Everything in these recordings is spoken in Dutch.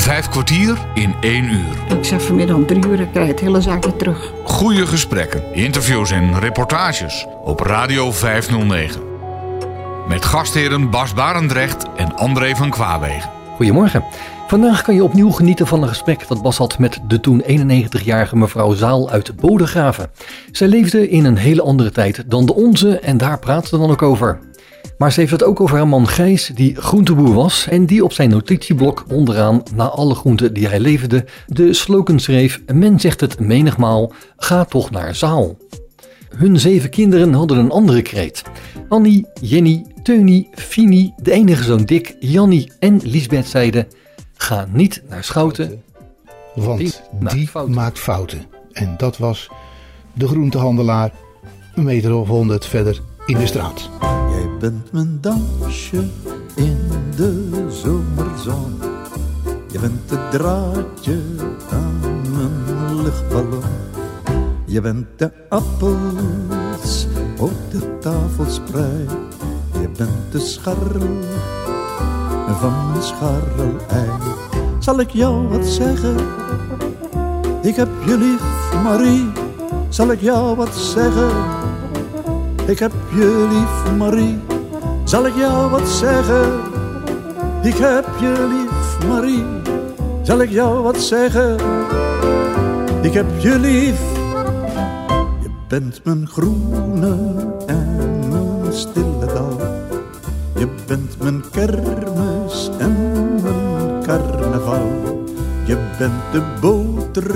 Vijf kwartier in één uur. Ik zeg vanmiddag om drie uur, dan krijg je het hele zaakje terug. Goede gesprekken, interviews en reportages op Radio 509. Met gastheren Bas Barendrecht en André van Kwaabegen. Goedemorgen. Vandaag kan je opnieuw genieten van een gesprek dat Bas had met de toen 91-jarige mevrouw Zaal uit Bodegraven. Zij leefde in een hele andere tijd dan de onze en daar praten we dan ook over. Maar ze heeft het ook over haar man Gijs, die groenteboer was en die op zijn notitieblok onderaan, na alle groenten die hij leverde, de slogan schreef: Men zegt het menigmaal, ga toch naar Zaal. Hun zeven kinderen hadden een andere kreet. Annie, Jenny, Teunie, Fini, de enige zoon Dick, Jannie en Lisbeth zeiden: Ga niet naar Schouten. Want Die maakt die fouten. maakt fouten. En dat was de groentehandelaar een meter of honderd verder in de straat. Bent mijn dansje in de zomerzon. Je bent het draadje aan mijn luchtballon. Je bent de appels op de tafelsprei. Je bent de scharrel van mijn scharrelei. Zal ik jou wat zeggen? Ik heb je lief, Marie. Zal ik jou wat zeggen? Ik heb je lief, Marie. Zal ik jou wat zeggen? Ik heb je lief, Marie. Zal ik jou wat zeggen? Ik heb je lief. Je bent mijn groene en mijn stille dal. Je bent mijn kermis en mijn carnaval. Je bent de boter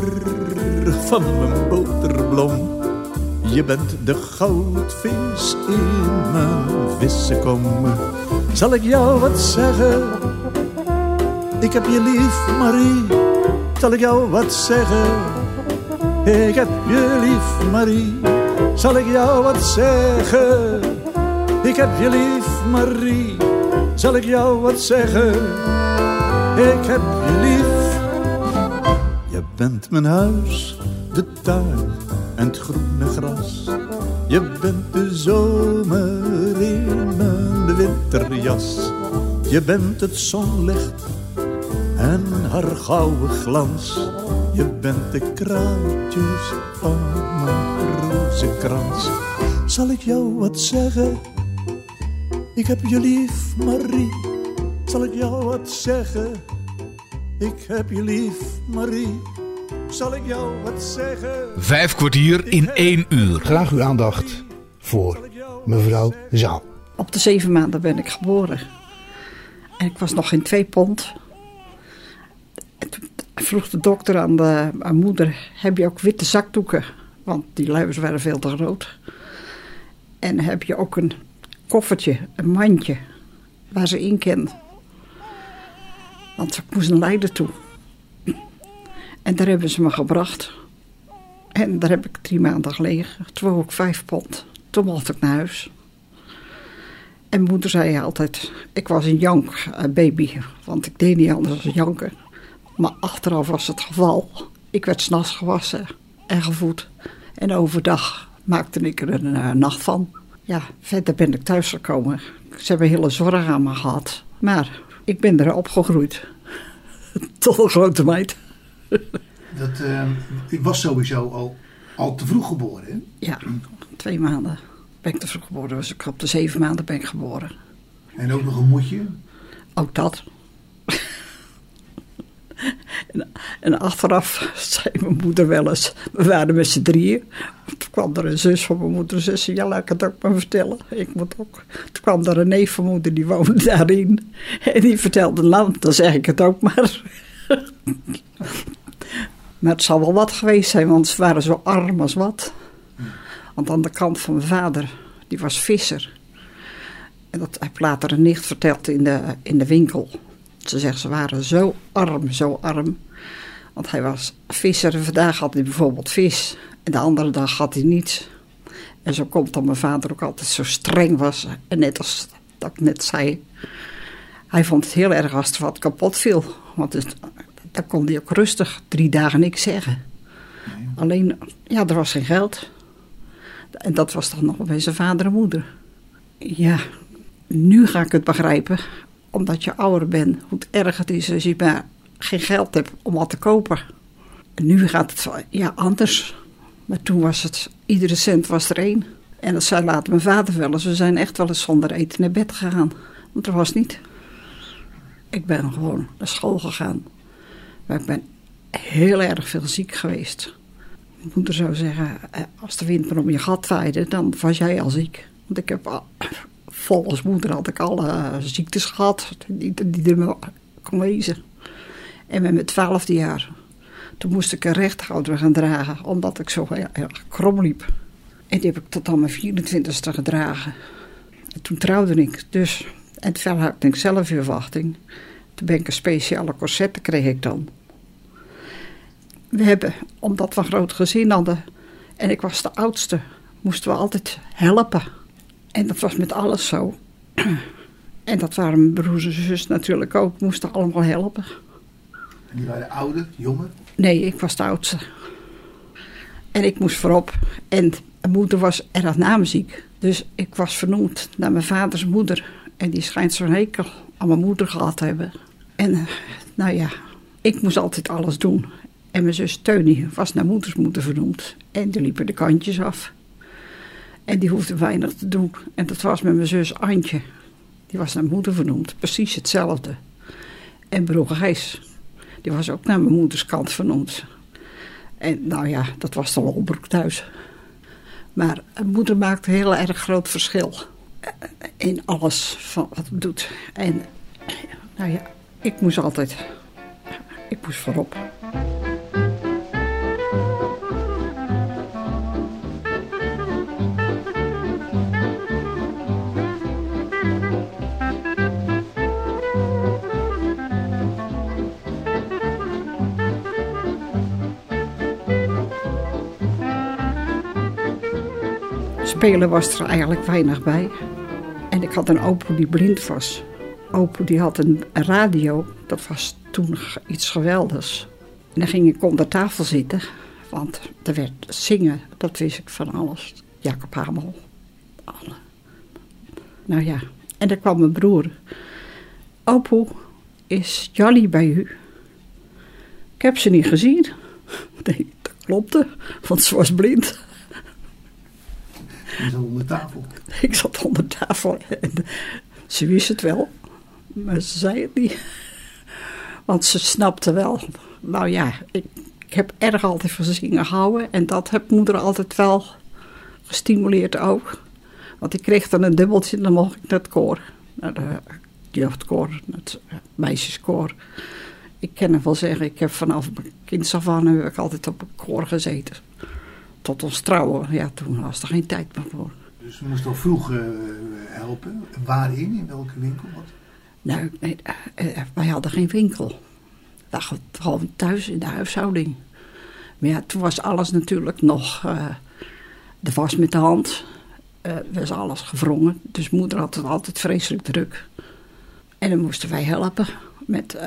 van mijn boterblom. Je bent de goudvis in mijn vissenkom. Zal ik jou wat zeggen? Ik heb je lief, Marie. Zal ik jou wat zeggen? Ik heb je lief, Marie. Zal ik jou wat zeggen? Ik heb je lief, Marie. Zal ik jou wat zeggen? Ik heb je lief. Je bent mijn huis, de tuin en het groene gras. Je bent de zomer in mijn winterjas. Je bent het zonlicht en haar gouden glans. Je bent de kraaltjes van mijn rozenkrans. Zal ik jou wat zeggen? Ik heb je lief, Marie. Zal ik jou wat zeggen? Ik heb je lief, Marie. Zal ik jou wat zeggen? Vijf kwartier in één uur. Graag uw aandacht voor mevrouw Zaal. Op de zeven maanden ben ik geboren. En ik was nog geen twee pond. En toen vroeg de dokter aan de aan moeder: Heb je ook witte zakdoeken? Want die luiers waren veel te groot. En heb je ook een koffertje, een mandje, waar ze in kent? Want ik moest naar Leiden toe. En daar hebben ze me gebracht. En daar heb ik drie maanden gelegen. Toen woog ik vijf pond. Toen mocht ik naar huis. En moeder zei altijd, ik was een jank eh, baby, want ik deed niet anders dan janken. Maar achteraf was het geval. Ik werd s'nachts gewassen en gevoed. En overdag maakte ik er een eh, nacht van. Ja, verder ben ik thuisgekomen. Ze hebben hele zorg aan me gehad. Maar ik ben er opgegroeid. Tot een grote meid. Dat, ik was sowieso al, al te vroeg geboren. Hè? Ja, twee maanden ben ik te vroeg geboren. Dus ik op de zeven maanden ben ik geboren. En ook nog een moedje. Ook dat. en, en achteraf zei mijn moeder wel eens, we waren met z'n drieën. Toen kwam er een zus van mijn moeder, ze zei, ja laat ik het ook maar vertellen. Ik moet ook. Toen kwam er een neef van moeder, die woonde daarin. En die vertelde land, dan zeg ik het ook maar. maar het zal wel wat geweest zijn, want ze waren zo arm als wat. Want aan de kant van mijn vader, die was visser. En dat heb later een nicht verteld in de, in de winkel. Ze zegt, ze waren zo arm, zo arm. Want hij was visser. Vandaag had hij bijvoorbeeld vis. En de andere dag had hij niets. En zo komt dat mijn vader ook altijd zo streng was. En net als dat ik net zei. Hij vond het heel erg als er wat kapot viel. Want het, dan kon hij ook rustig drie dagen niks zeggen. Alleen, ja, er was geen geld. En dat was dan nog bij zijn vader en moeder. Ja, nu ga ik het begrijpen. Omdat je ouder bent, hoe erg het is als je maar geen geld heb om wat te kopen. En nu gaat het ja, anders. Maar toen was het, iedere cent was er één. En dat zei later mijn vader wel eens. We zijn echt wel eens zonder eten naar bed gegaan. Want er was niet. Ik ben gewoon naar school gegaan. Maar ik ben heel erg veel ziek geweest. Mijn moeder zou zeggen, eh, als de wind maar om je gat waaide, dan was jij al ziek. Want ik heb, volgens moeder had ik alle ziektes gehad die, die er kon wezen. En met mijn twaalfde jaar, toen moest ik een rechthouder gaan dragen, omdat ik zo heel erg krom liep. En die heb ik tot aan mijn 24ste gedragen. En toen trouwde ik dus. En toen had ik zelf verwachting. Toen ben ik een speciale corset, kreeg ik dan. We hebben, omdat we een groot gezin hadden en ik was de oudste, moesten we altijd helpen. En dat was met alles zo. En dat waren mijn broers en zus natuurlijk ook, moesten allemaal helpen. En die waren ouder, jonger? Nee, ik was de oudste. En ik moest voorop. En mijn moeder was erg naamziek. Dus ik was vernoemd naar mijn vaders moeder. En die schijnt zo'n hekel mijn moeder gehad hebben. En nou ja, ik moest altijd alles doen. En mijn zus Teunie was naar moeders moeder vernoemd. En die liepen de kantjes af. En die hoefde weinig te doen. En dat was met mijn zus Antje. Die was naar moeder vernoemd. Precies hetzelfde. En broer Gijs. Die was ook naar mijn moeders kant vernoemd. En nou ja, dat was de lolbroek thuis. Maar moeder maakt een heel erg groot verschil. In alles van wat het doet. En nou ja, ik moest altijd. Ik moest voorop. spelen was er eigenlijk weinig bij. En ik had een opa die blind was. Opa die had een radio, dat was toen iets geweldigs. En dan ging ik onder tafel zitten, want er werd zingen, dat wist ik van alles. Jacob Hamel, alle. Nou ja, en dan kwam mijn broer. Opo, is Jolly bij u? Ik heb ze niet gezien. Nee, dat klopte, want ze was blind. Je zat onder tafel. Ik zat onder tafel en ze wist het wel, maar ze zei het niet. Want ze snapte wel. Nou ja, ik, ik heb erg altijd van zingen gehouden en dat heb moeder altijd wel gestimuleerd ook. Want ik kreeg dan een dubbeltje en dan mocht ik naar het koor. Naar de jeugdkoor, het meisjeskoor. Ik kan er wel zeggen, ik heb vanaf mijn kind af aan heb ik altijd op een koor gezeten tot ons trouwen. Ja, toen was er geen tijd meer voor. Dus we moesten al vroeg uh, helpen. Waarin? In welke winkel? Wat? Nou, nee, uh, wij hadden geen winkel. We gewoon thuis in de huishouding. Maar ja, toen was alles natuurlijk nog... de was met de hand. was alles gevrongen. Dus moeder had het altijd vreselijk druk. En dan moesten wij helpen met...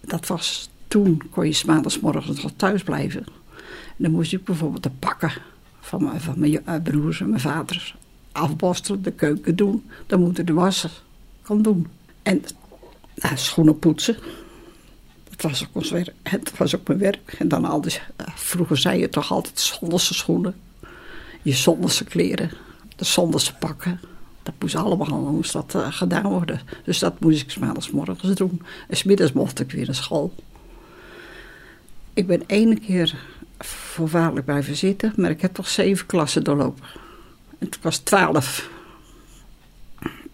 dat was toen kon je maandagsmorgens nog thuis blijven dan moest ik bijvoorbeeld de pakken van mijn, van mijn eh, broers en mijn vaders afborstelen, de keuken doen. Dan moeten de wassen kan doen. En nou, schoenen poetsen. Dat was ook ons werk. Het was ook mijn werk. En dan al eh, vroeger zei je toch altijd zonderse schoenen. Je zonderse kleren. De zonderse pakken. Dat moest allemaal moest dat, uh, gedaan worden. Dus dat moest ik maandags morgens doen. En smiddags mocht ik weer naar school. Ik ben één keer voorwaardelijk blijven zitten. Maar ik heb toch zeven klassen doorlopen. En toen was twaalf.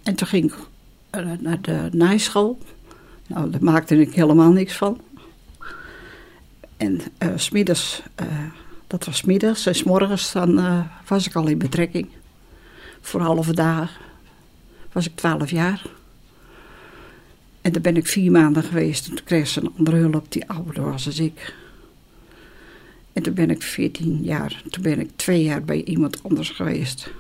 En toen ging ik eh, naar de naaischool. Nou, daar maakte ik helemaal niks van. En uh, smiddags, uh, dat was middags. En smorgens dan was ik al in betrekking. Voor halve dagen was ik twaalf jaar. En daar ben ik vier maanden geweest. En toen kreeg ze een andere hulp die ouder was dan ik. En toen ben ik 14 jaar, toen ben ik twee jaar bij iemand anders geweest.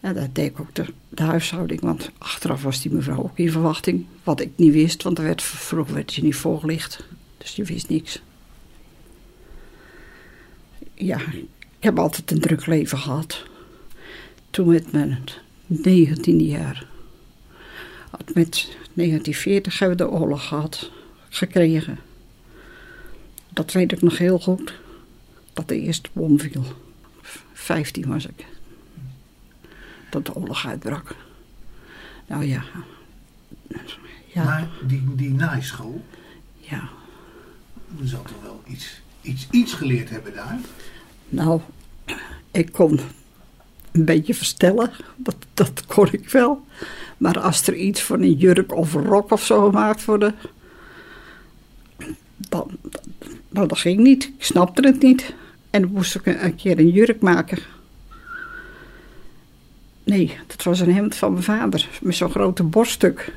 En dat deed ik ook de, huishouding, want achteraf was die mevrouw ook in verwachting. Wat ik niet wist, want er werd, vroeger werd je niet voorgelicht. Dus je wist niks. Ja, ik heb altijd een druk leven gehad. Toen met mijn 19e jaar. Met 1940 hebben we de oorlog gehad. gekregen. Dat weet ik nog heel goed. Dat de eerste bom viel. 15 was ik. Dat de oorlog uitbrak. Nou ja. Ja, Maar die, die naaischool, ja. je zal toch wel iets, iets, iets geleerd hebben daar? Nou, ik kon een beetje verstellen. Dat, dat kon ik wel. Maar als er iets van een jurk of een rok of zo gemaakt worden. Dan, nou, dat ging niet. Ik snapte het niet. En dan moest ik een, een keer een jurk maken. Nee, dat was een hemd van mijn vader. Met zo'n grote borststuk.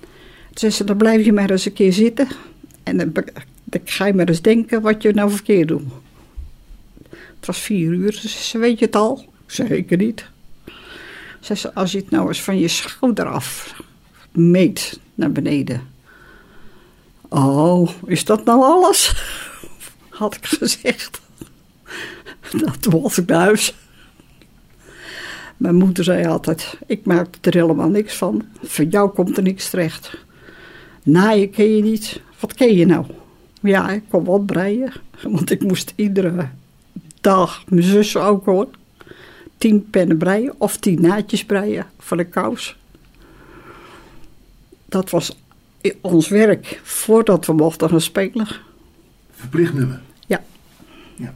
Toen zei ze, dan blijf je maar eens een keer zitten. En dan, ga je maar eens denken wat je nou verkeerd doet. Het was vier uur. Ze zei, weet je het al? Zeker niet. Ze zei, als je het nou eens van je schouder af meet naar beneden. Oh, is dat nou alles? Had ik gezegd. Toen was ik naar huis. Mijn moeder zei altijd, ik maak er helemaal niks van. Van jou komt er niks terecht. Naaien ken je niet. Wat ken je nou? Ja, ik kon wat breien. Want ik moest iedere dag, mijn zus ook hoor, tien pennen breien of tien naadjes breien voor de kous. Dat was ons werk voordat we mochten gaan spelen. Verplicht nummer. Ja. Ja.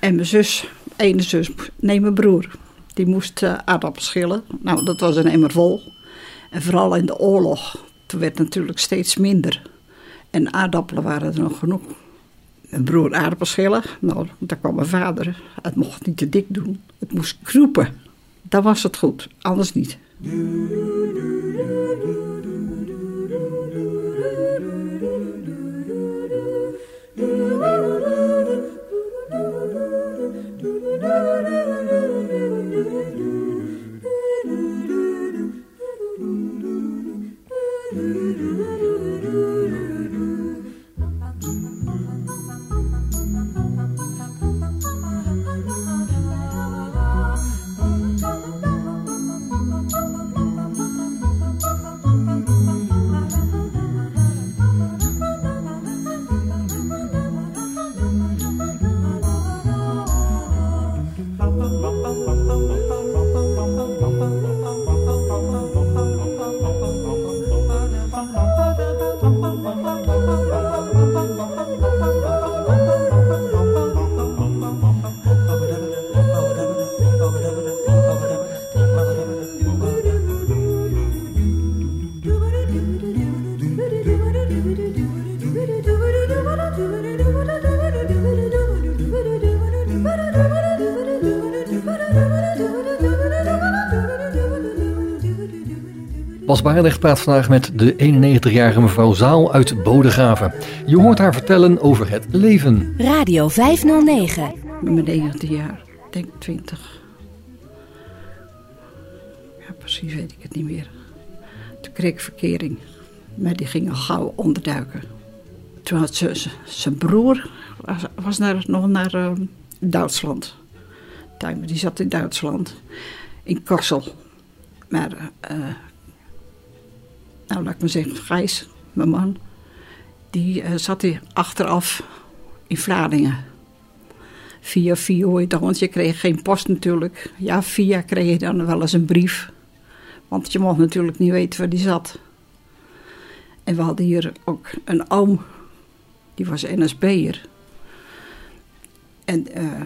En mijn zus, ene zus, nee mijn broer, die moest aardappels schillen. Nou, dat was een emmer vol. En vooral in de oorlog, toen werd natuurlijk steeds minder. En aardappelen waren er nog genoeg. Mijn broer aardappels schillen, nou, daar kwam mijn vader. Het mocht niet te dik doen, het moest kroepen. Dan was het goed, anders niet. Barendrecht praat vandaag met de 91-jarige mevrouw Zaal uit Bodegraven. Je hoort haar vertellen over het leven. Radio 509. Met mijn 19 jaar, ik denk 20. Ja, precies weet ik het niet meer. Toen kreeg ik verkering. Maar die ging al gauw onderduiken. Toen had ze, ze- zijn broer, was, was naar, nog naar eh, Duitsland. Die zat in Duitsland. In Kassel. Maar, eh, nou laat ik maar zeggen, Gijs, mijn man. Die eh, zat hier achteraf in Vlaardingen via via hoor je toch, want je kreeg geen post natuurlijk. Ja, via kreeg je dan wel eens een brief. Want je mocht natuurlijk niet weten waar die zat. En we hadden hier ook een oom, die was NSB'er. En eh,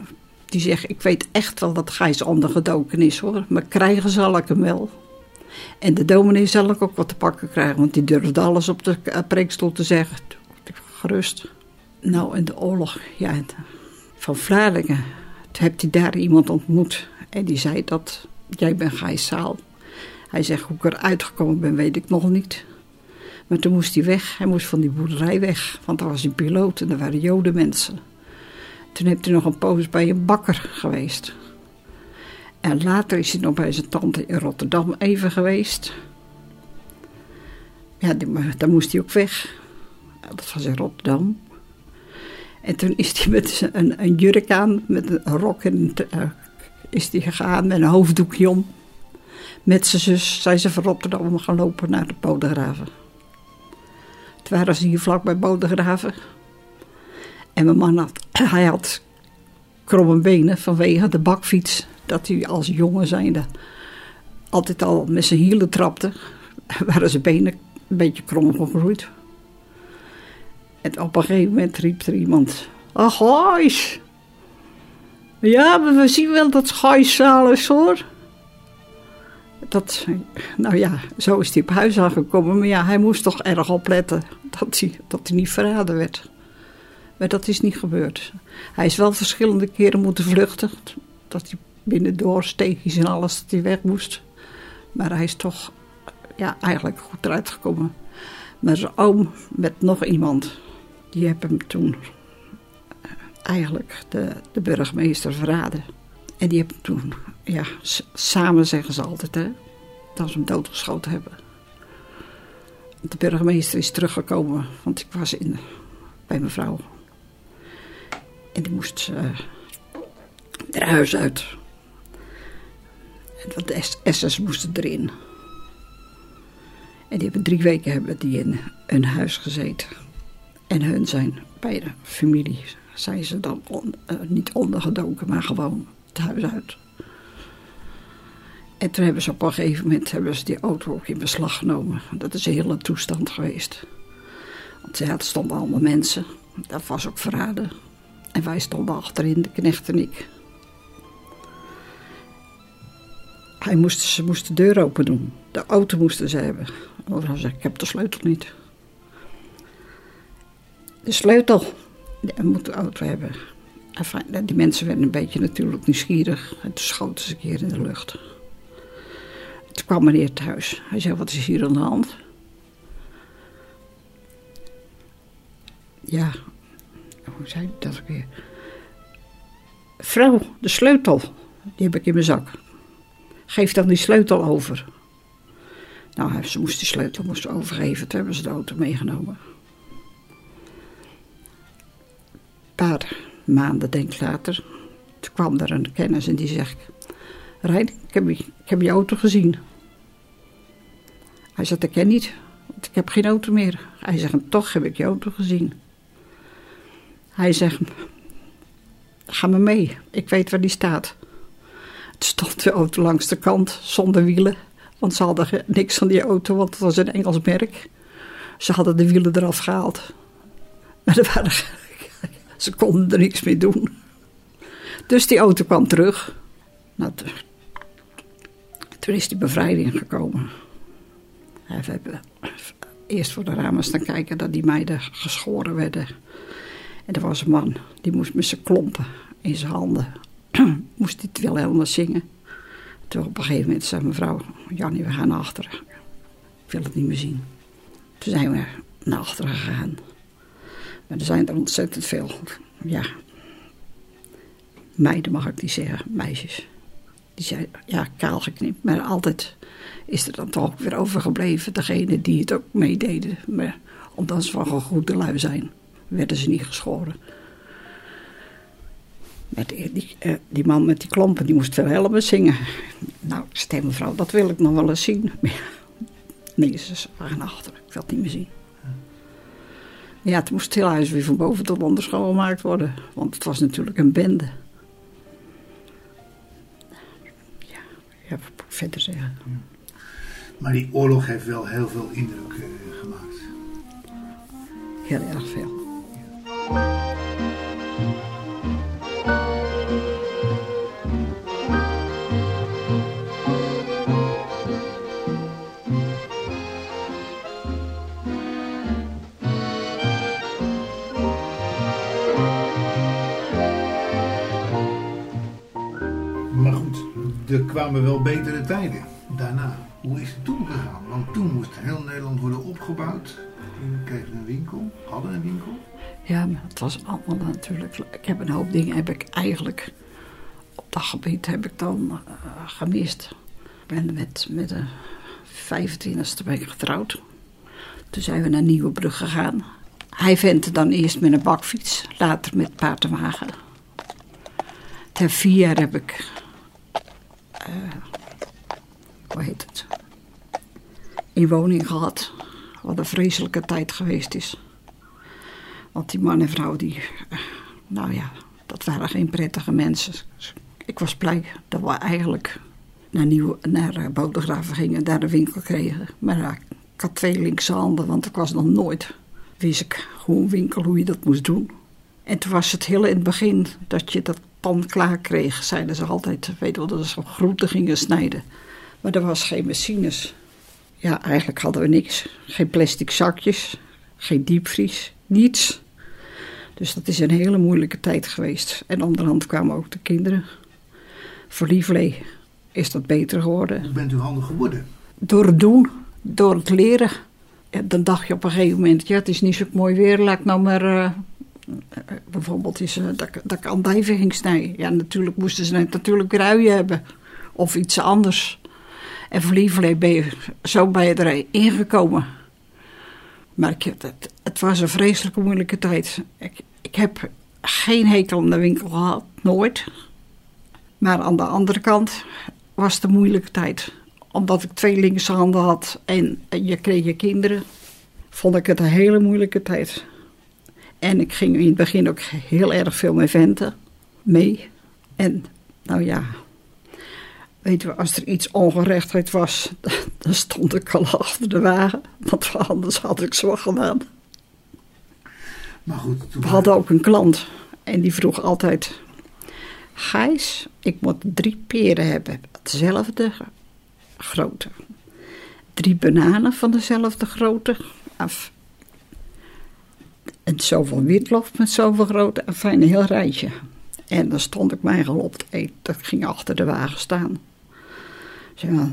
die zegt, ik weet echt wel dat Gijs ondergedoken is hoor, maar krijgen zal ik hem wel. En de dominee zal ik ook wat te pakken krijgen, want die durfde alles op de eh, preekstoel te zeggen. Gerust. Nou, in de oorlog, ja, het- van Vlaardingen. Toen heb hij daar iemand ontmoet. En die zei dat, jij bent Gijs. Hij zegt, hoe ik eruit gekomen ben, weet ik nog niet. Maar toen moest hij weg. Hij moest van die boerderij weg. Want daar was een piloot en er waren jodenmensen. Toen heeft hij nog een poos bij een bakker geweest. En later is hij nog bij zijn tante in Rotterdam even geweest. Ja, daar moest hij ook weg. Dat was in Rotterdam. En toen is hij met een, een jurk aan, met een rok en eh, is hij gegaan met een hoofddoekje om. Met zijn zus zijn ze van Rotterdam gaan lopen naar de Bodegraven. Toen waren ze hier vlak bij Bodegraven. En mijn man had, hij had kromme benen vanwege de bakfiets. Dat hij als jongen zijnde altijd al met zijn hielen trapte. Waren zijn benen een beetje krom gegroeid. En op een gegeven moment riep er iemand... Ach, Gijs! Ja, maar we zien wel dat Gijs zaal is, hoor. Dat, nou ja, zo is hij op huis aangekomen. Maar ja, hij moest toch erg opletten dat hij, dat hij niet verraden werd. Maar dat is niet gebeurd. Hij is wel verschillende keren moeten vluchten. Dat hij binnendoor steegjes en alles, dat hij weg moest. Maar hij is toch ja, eigenlijk goed eruit gekomen. Maar zijn oom met nog iemand, die hebben hem toen eh, eigenlijk de, de burgemeester verraden. En die hebben toen, ja, samen zeggen ze altijd, hè, dat ze hem doodgeschoten hebben. De burgemeester is teruggekomen, want ik was in, bij mevrouw. En die moest uh, er huis uit. En de SS moesten erin. En die hebben drie weken hebben die in een huis gezeten. En hun zijn bij de familie, zijn ze dan uh, niet ondergedoken, maar gewoon het huis uit. En toen hebben ze op een gegeven moment hebben ze die auto ook in beslag genomen. Dat is een hele toestand geweest. Want ja, er stonden allemaal mensen. Dat was ook verraden. En wij stonden achterin, de knecht en ik. Hij moest, ze moesten de deur open doen. De auto moesten ze hebben. Overal zei ik heb de sleutel niet. De sleutel. Hij moet de auto hebben. Enfin, die mensen werden een beetje natuurlijk nieuwsgierig. En toen schoten ze een keer in de lucht. Toen kwam meneer thuis. Hij zei, wat is hier aan de hand? Ja, hoe zei ik dat weer? Vrouw, de sleutel. Die heb ik in mijn zak. Geef dan die sleutel over. Nou, ze moest die sleutel moest overgeven. Toen hebben ze de auto meegenomen. Een paar maanden, denk ik later, toen kwam er een kennis en die zegt... Rijn, ik heb, ik heb je auto gezien. Hij zegt, ik ken niet, want ik heb geen auto meer. Hij zegt, toch heb ik je auto gezien. Hij zegt, ga maar mee, ik weet waar die staat. Stond de auto langs de kant, zonder wielen. Want ze hadden niks van die auto, want het was een Engels merk. Ze hadden de wielen eraf gehaald. Maar er waren, ze konden er niks mee doen. Dus die auto kwam terug. Nou, toen is die bevrijding gekomen. We hebben eerst voor de ramen staan kijken dat die meiden geschoren werden. En er was een man, die moest met zijn klompen in zijn handen, moest hij het helemaal zingen. Toen op een gegeven moment zei mevrouw, Jannie, we gaan naar achteren. Ik wil het niet meer zien. Toen zijn we naar achteren gegaan. Maar er zijn er ontzettend veel, ja, meiden mag ik niet zeggen, meisjes. Die zijn, ja, kaal geknipt, maar altijd is er dan toch weer overgebleven. Degene die het ook meededen. Maar omdat ze van goede lui zijn, werden ze niet geschoren. Met die, uh, die, man met die klompen, die moest veel helpen zingen. Nou, zei mevrouw, dat wil ik nog wel eens zien. nee, ze waren achter. Ik wil het niet meer zien. Ja, het moest heel huis weer van boven tot onder schoongemaakt worden. Want het was natuurlijk een bende. Ja, ja wat moet ik verder zeggen? Maar die oorlog heeft wel heel veel indruk uh, gemaakt. Heel erg veel. Er kwamen wel betere tijden daarna. Hoe is het toen gegaan? Want toen moest heel Nederland worden opgebouwd. Jullie kregen een winkel, hadden een winkel. Ja, het was allemaal natuurlijk... Ik heb een hoop dingen heb ik eigenlijk... Op dat gebied heb ik dan uh, gemist. Ik ben met, met de 25e ben ik getrouwd. Toen zijn we naar Nieuwebrug gegaan. Hij ventte dan eerst met een bakfiets, later met paard en wagen. Ten vier heb ik... Uh, hoe heet het? In woning gehad. wat een vreselijke tijd geweest is. Want die man en vrouw, die, eh, nou ja, dat waren geen prettige mensen. Ik was blij dat we eigenlijk naar, Nieuw, naar uh, Bodegraven gingen, daar de winkel kregen. Maar ja, ik had twee linkse handen, want ik was nog nooit, wist ik hoe een winkel, hoe je dat moest doen. En toen was het heel in het begin dat je dat pan klaar kreeg, zeiden ze altijd, weet wel, dat ze groenten gingen snijden. Maar er was geen machines. Ja, eigenlijk hadden we niks. Geen plastic zakjes, geen diepvries, niets. Dus dat is een hele moeilijke tijd geweest. En onderhand kwamen ook de kinderen. Voor Lieflee is dat beter geworden. Hoe bent u handig geworden? Door het doen, door het leren. Dan dacht je op een gegeven moment, ja, het is niet zo mooi weer, laat ik nou maar... Uh, bijvoorbeeld is, uh, dat, dat ik andijven ging snijden. Ja, natuurlijk moesten ze natuurlijk ruien hebben. Of iets anders. En voor Lieverlee ben je zo bij je erin gekomen. Maar het, het was een vreselijke moeilijke tijd. Ik, ik heb geen hekel aan de winkel gehad, nooit. Maar aan de andere kant was het een moeilijke tijd. Omdat ik twee linkse handen had en je kreeg je kinderen, vond ik het een hele moeilijke tijd. En ik ging in het begin ook heel erg veel met venten mee. En nou ja, weet je, als er iets ongerechtheid was, dan stond ik al achter de wagen. Want anders had ik zo gedaan. Maar goed, We hadden ook een klant en die vroeg altijd: Gijs, ik moet drie peren hebben, hetzelfde grootte. Drie bananen van dezelfde grootte. Af. En zoveel witlof met zoveel grootte. En fijn, een heel rijtje. En dan stond ik mij gelopt. Dat ging achter de wagen staan. Zei,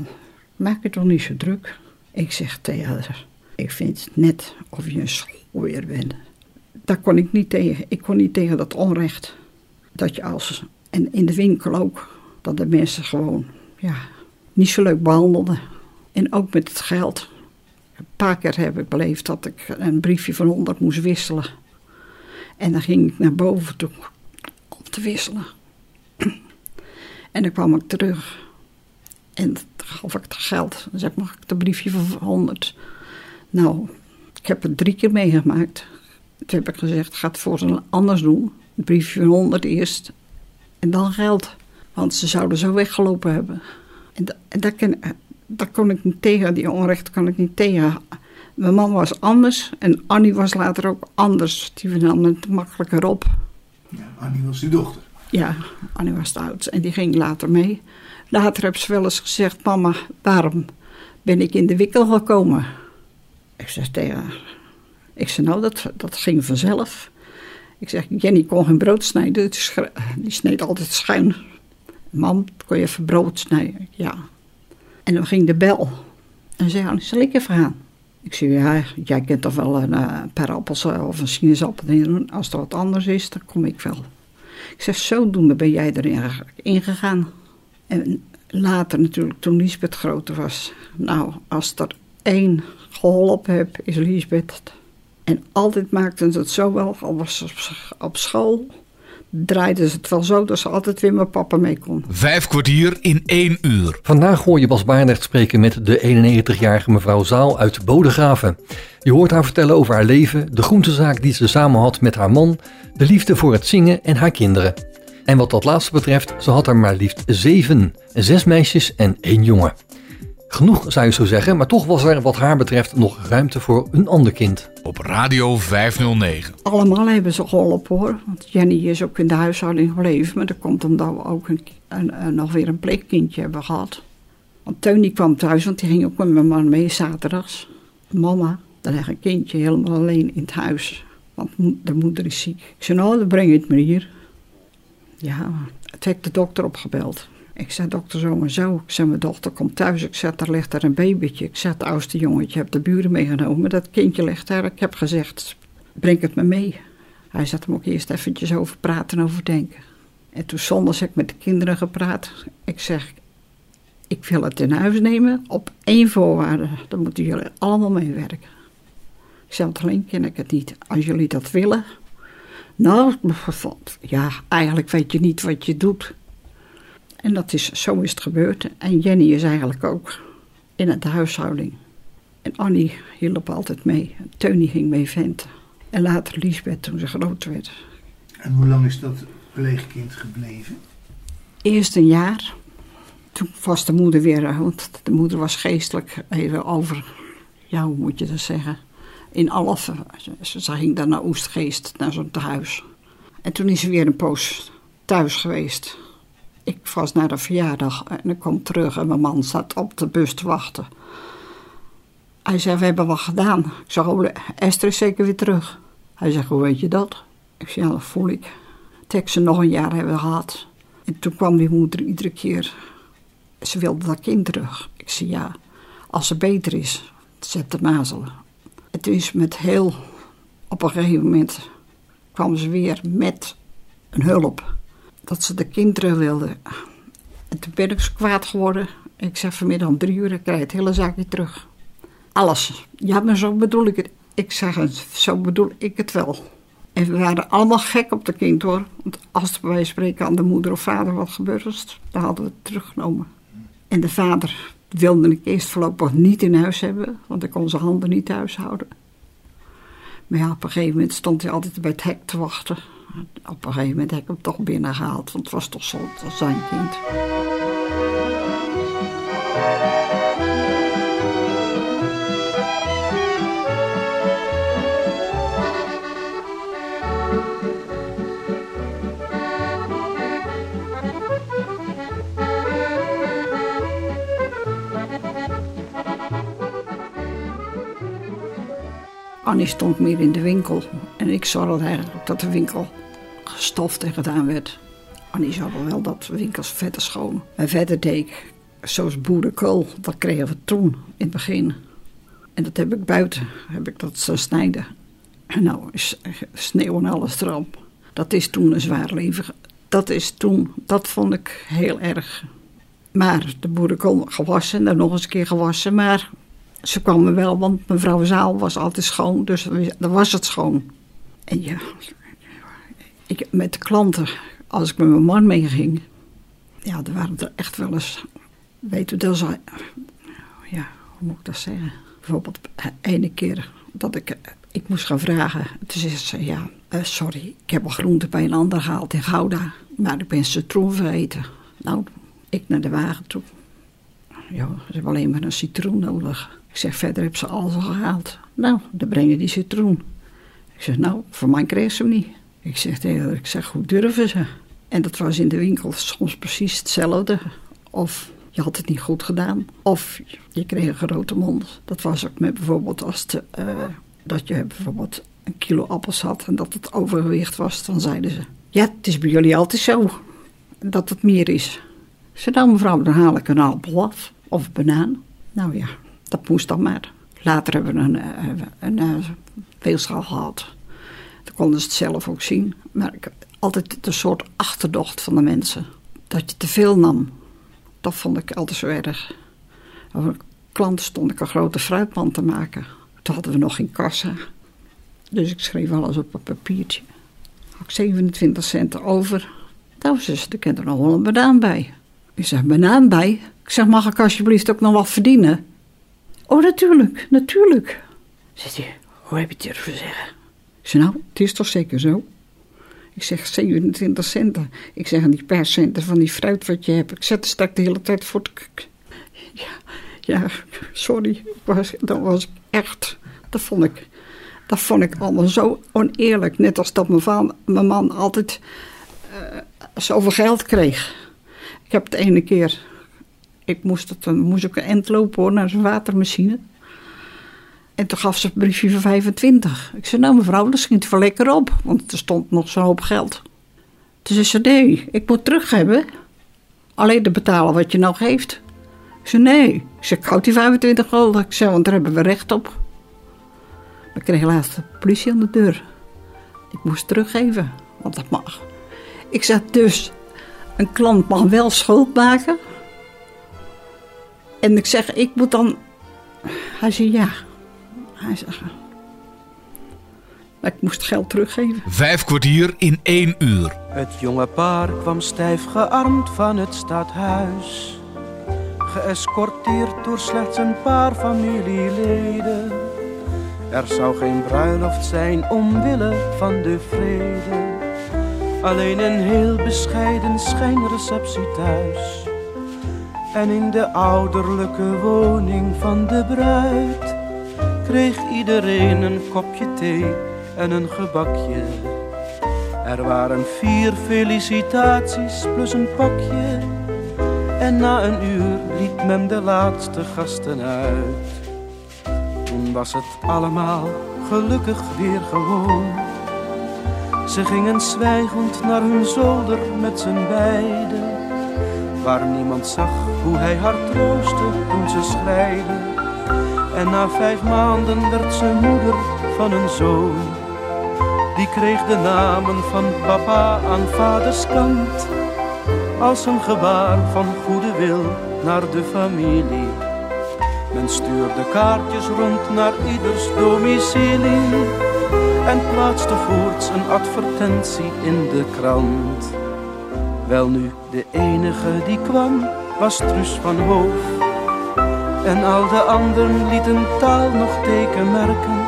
maak je toch niet zo druk? Ik zeg tegen haar, ik vind het net of je een schoolweer bent. Daar kon ik niet tegen. Ik kon niet tegen dat onrecht. Dat je als, en in de winkel ook, dat de mensen gewoon, ja, niet zo leuk behandelden. En ook met het geld. Een paar keer heb ik beleefd dat ik een briefje van 100 moest wisselen. En dan ging ik naar boven toe om te wisselen. En dan kwam ik terug. En dan gaf ik het geld. Dan zei ik, mag ik het briefje van 100? Nou, ik heb het drie keer meegemaakt. Toen heb ik gezegd, ga het voor ze anders doen. Het briefje van 100 eerst. En dan geld. Want ze zouden zo weggelopen hebben. En, da, en daar, kan, daar kon ik niet tegen. Die onrecht kon ik niet tegen. Mijn man was anders. En Annie was later ook anders. Die nam het makkelijker op. Ja, Annie was die dochter. Ja, Annie was de oudste. En die ging later mee. Later heb ze wel eens gezegd: Mama, waarom ben ik in de wikkel gekomen? Ik zeg tegen haar: Ik zeg, nou, dat, dat ging vanzelf. Ik zeg: Jenny kon geen brood snijden, die sneed altijd schuin. Mam, kon je even brood snijden? Ja. En dan ging de bel. En zei: oh, Zal ik even gaan? Ik zeg: Ja, jij kunt toch wel een, uh, paar appels of een sinaasappel. Als er wat anders is, dan kom ik wel. Ik zeg: Zodoende ben jij erin ingegaan. En later natuurlijk, toen Lisbeth groter was. Nou, als er één geholpen heb, is Lisbeth. En altijd maakten ze het zo wel, al was ze op school, draaiden ze het wel zo dat ze altijd weer met papa mee kon. Vijf kwartier in één uur. Vandaag hoor je Bas Barendrecht spreken met de 91-jarige mevrouw Zaal uit Bodegraven. Je hoort haar vertellen over haar leven, de groentezaak die ze samen had met haar man, de liefde voor het zingen en haar kinderen. En wat dat laatste betreft, ze had er maar liefst zeven. Zes meisjes en één jongen. Genoeg zou je zo zeggen, maar toch was er wat haar betreft nog ruimte voor een ander kind. Op Radio 509. Allemaal hebben ze geholpen hoor. Want Jenny is ook in de huishouding gebleven. Maar dat komt omdat we ook een, een, een, nog weer een pleegkindje hebben gehad. Want Teun die kwam thuis, want die ging ook met mijn man mee zaterdags. Mama, dan ligt een kindje helemaal alleen in het huis. Want de moeder is ziek. Ik zei, nou, dan breng je het maar hier. Ja, het heeft de dokter opgebeld. Ik zei, dokter, zo zo. Ik zei, mijn dochter komt thuis. Ik zei, daar ligt er een babytje. Ik zei, het oudste jongetje heb de buren meegenomen. Dat kindje ligt daar. Ik heb gezegd, breng het me mee. Hij zat hem ook eerst eventjes over praten en over denken. En toen zondags heb ik met de kinderen gepraat. Ik zeg, ik wil het in huis nemen op één voorwaarde. Dan moeten jullie allemaal meewerken. Ik want alleen ken ik het niet. Als jullie dat willen, nou, ja, eigenlijk weet je niet wat je doet. En dat is, zo is het gebeurd. En Jenny is eigenlijk ook in de huishouding. En Annie hielp altijd mee. Teunie ging mee venten. En later Liesbeth toen ze groot werd. En hoe lang is dat pleegkind gebleven? Eerst een jaar. Toen was de moeder weer, want de moeder was geestelijk even over, ja, hoe moet je dat zeggen? In Alphen. Ze, ging dan naar Oestgeest, naar zo'n tehuis. En toen is ze weer een poos thuis geweest. Ik was naar de verjaardag en ik kwam terug en mijn man zat op de bus te wachten. Hij zei, we hebben wat gedaan. Ik zeg, oh, Esther is zeker weer terug. Hij zegt, hoe weet je dat? Ik zei, ja, dat voel ik. Tek ze nog een jaar hebben gehad. En toen kwam die moeder iedere keer. Ze wilde dat kind terug. Ik zei, ja, als ze beter is, zet de mazelen. Het is met heel... Op een gegeven moment kwam ze weer met een hulp. Dat ze de kind terug wilde. En toen ben ik zo kwaad geworden. Ik zeg vanmiddag om drie uur, ik krijg het hele zaakje terug. Alles. Ja, maar zo bedoel ik het. Ik zeg het, zo bedoel ik het wel. En we waren allemaal gek op de kind hoor. Want als van spreken aan de moeder of vader wat gebeurd was, dan hadden we het teruggenomen. En de vader wilde ik eerst voorlopig niet in huis hebben, want ik kon zijn handen niet thuis houden. Maar ja, op een gegeven moment stond hij altijd bij het hek te wachten. Op een gegeven moment heb ik hem toch binnengehaald, want het was toch zo, het was zijn kind. Annie stond meer in de winkel en ik zorgde eigenlijk dat de winkel gestoft en gedaan werd. Annie zorgde wel dat de winkels verder schoon. En verder deed zoals boerenkool, dat kregen we toen in het begin. En dat heb ik buiten, heb ik dat zo snijden. En nou sneeuw en alles erop. Dat is toen een zwaar leven. Dat is toen, dat vond ik heel erg. Maar de boerenkool gewassen, en nog eens een keer gewassen, maar ze kwamen wel, want mevrouw Zaal was altijd schoon, dus dan was het schoon. En ja, ik, met de klanten, als ik met mijn man meeging, ja, er waren er echt wel eens, weet u, dat ja, hoe moet ik dat zeggen? Bijvoorbeeld ene keer dat ik, ik moest gaan vragen. Toen zei ze, ja, uh, sorry, ik heb al groente bij een ander gehaald in Gouda, maar ik ben citroen vergeten. Nou, ik naar de wagen toe. Ja, ze hebben alleen maar een citroen nodig. Ik zeg, verder heb ze alles al gehaald. Nou, dan breng je die citroen. Ik zeg, nou, voor mij kreeg ze hem niet. Ik zeg tegen ik zeg, hoe durven ze? En dat was in de winkel soms precies hetzelfde. Of je had het niet goed gedaan. Of je kreeg een grote mond. Dat was ook met bijvoorbeeld als de, uh, dat je bijvoorbeeld een kilo appels had en dat het overgewicht was. Dan zeiden ze, ja, het is bij jullie altijd zo. Dat het meer is. Zei, nou mevrouw, dan haal ik een appel af. Of een banaan. Nou ja, dat moest dan maar. Later hebben we een, een, een, een weegschaal gehad. Dan konden ze het zelf ook zien. Maar ik altijd een soort achterdocht van de mensen. Dat je te veel nam. Dat vond ik altijd zo erg. Over een klant stond ik een grote fruitmand te maken. Toen hadden we nog geen kassa. Dus ik schreef alles op een papiertje. Had ik 27 cent over. Zus, er kent er nog wel een banaan bij. Ik zeg, banaan bij? Ik zeg, mag ik alsjeblieft ook nog wat verdienen? Oh, natuurlijk, natuurlijk. Zegt hij, hoe heb je het durven zeggen? Ik nou, het is toch zeker zo? Ik zeg, 27 centen. Ik zeg, en die paar centen van die fruit wat je hebt. Ik zet er straks de hele tijd voor te... Ja, ja, sorry. Dat was echt... Dat vond ik... Dat vond ik allemaal zo oneerlijk. Net als dat mijn, mijn man altijd uh, zoveel geld kreeg. Ik heb het ene keer ik moest, het, dan moest ik een end lopen hoor, naar zijn watermachine. En toen gaf ze een briefje van 25. Ik zei, nou mevrouw, dat schiet wel lekker op. Want er stond nog zo'n hoop geld. Toen zei ze, nee, ik moet terug hebben. Alleen te betalen wat je nou geeft. Ik zei, nee. Ik zei, ik houd die 25 gulden. Ik zei, want daar hebben we recht op. We kregen laatst de politie aan de deur. Ik moest teruggeven, want dat mag. Ik zei, dus, een klant mag wel schuld maken... En ik zeg, ik moet dan. Hij zei ja. Hij zegt. Maar ik moest geld teruggeven. Vijf kwartier in één uur. Het jonge paar kwam stijf gearmd van het stadhuis. geëscorteerd door slechts een paar familieleden. Er zou geen bruiloft zijn omwille van de vrede. Alleen een heel bescheiden schijnreceptie thuis. En in de ouderlijke woning van de bruid kreeg iedereen een kopje thee en een gebakje. Er waren vier felicitaties plus een pakje. En na een uur liet men de laatste gasten uit. Toen was het allemaal gelukkig weer gewoon. Ze gingen zwijgend naar hun zolder met z'n beiden. Waar niemand zag hoe hij haar troostte toen ze schreide. En na vijf maanden werd ze moeder van een zoon. Die kreeg de namen van papa aan vaders kant. Als een gebaar van goede wil naar de familie. Men stuurde kaartjes rond naar ieders domicilie. En plaatste voorts een advertentie in de krant. Wel nu, de enige die kwam was Truus van Hoof. En al de anderen lieten taal nog teken merken.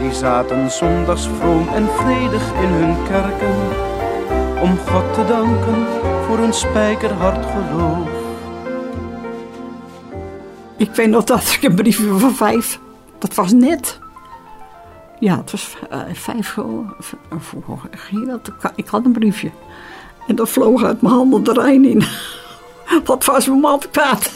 Die zaten zondags vroom en vredig in hun kerken. Om God te danken voor een spijkerhard geloof. Ik weet nog dat ik een briefje van vijf. Dat was net. Ja, het was eh, vijf. Hoe ging dat? Ik had een briefje. En dat vloog uit mijn handen de Rijn in. Wat was mijn man kwaad.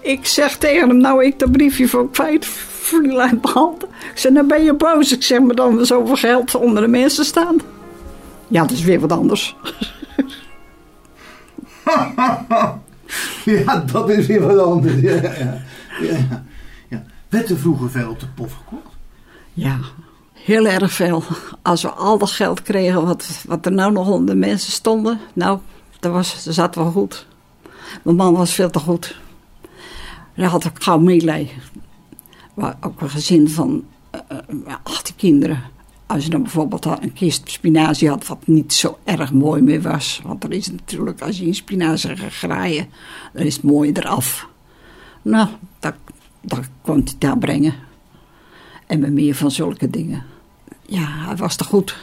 Ik zeg tegen hem, nou ik dat briefje van kwijt viel uit mijn handen. Ik zeg, nou ben je boos. Ik zeg, maar dan we zoveel geld onder de mensen staan. Ja, dat is weer wat anders. ja, dat is weer wat anders. Ja, ja, ja, ja. Werd er vroeger veel op de pof gekocht? Ja, heel erg veel. Als we al dat geld kregen wat, wat er nou nog onder de mensen stonden, nou, dat, was, dat zat wel goed. Mijn man was veel te goed. Hij had ook gauw meelij. Ook een gezin van uh, 18 kinderen. Als je dan bijvoorbeeld een kist spinazie had, wat niet zo erg mooi meer was. Want er is natuurlijk, als je een spinazie gaat graaien, dan is het mooi eraf. Nou, dat, dat kon hij daar brengen. En met meer van zulke dingen. Ja, hij was te goed.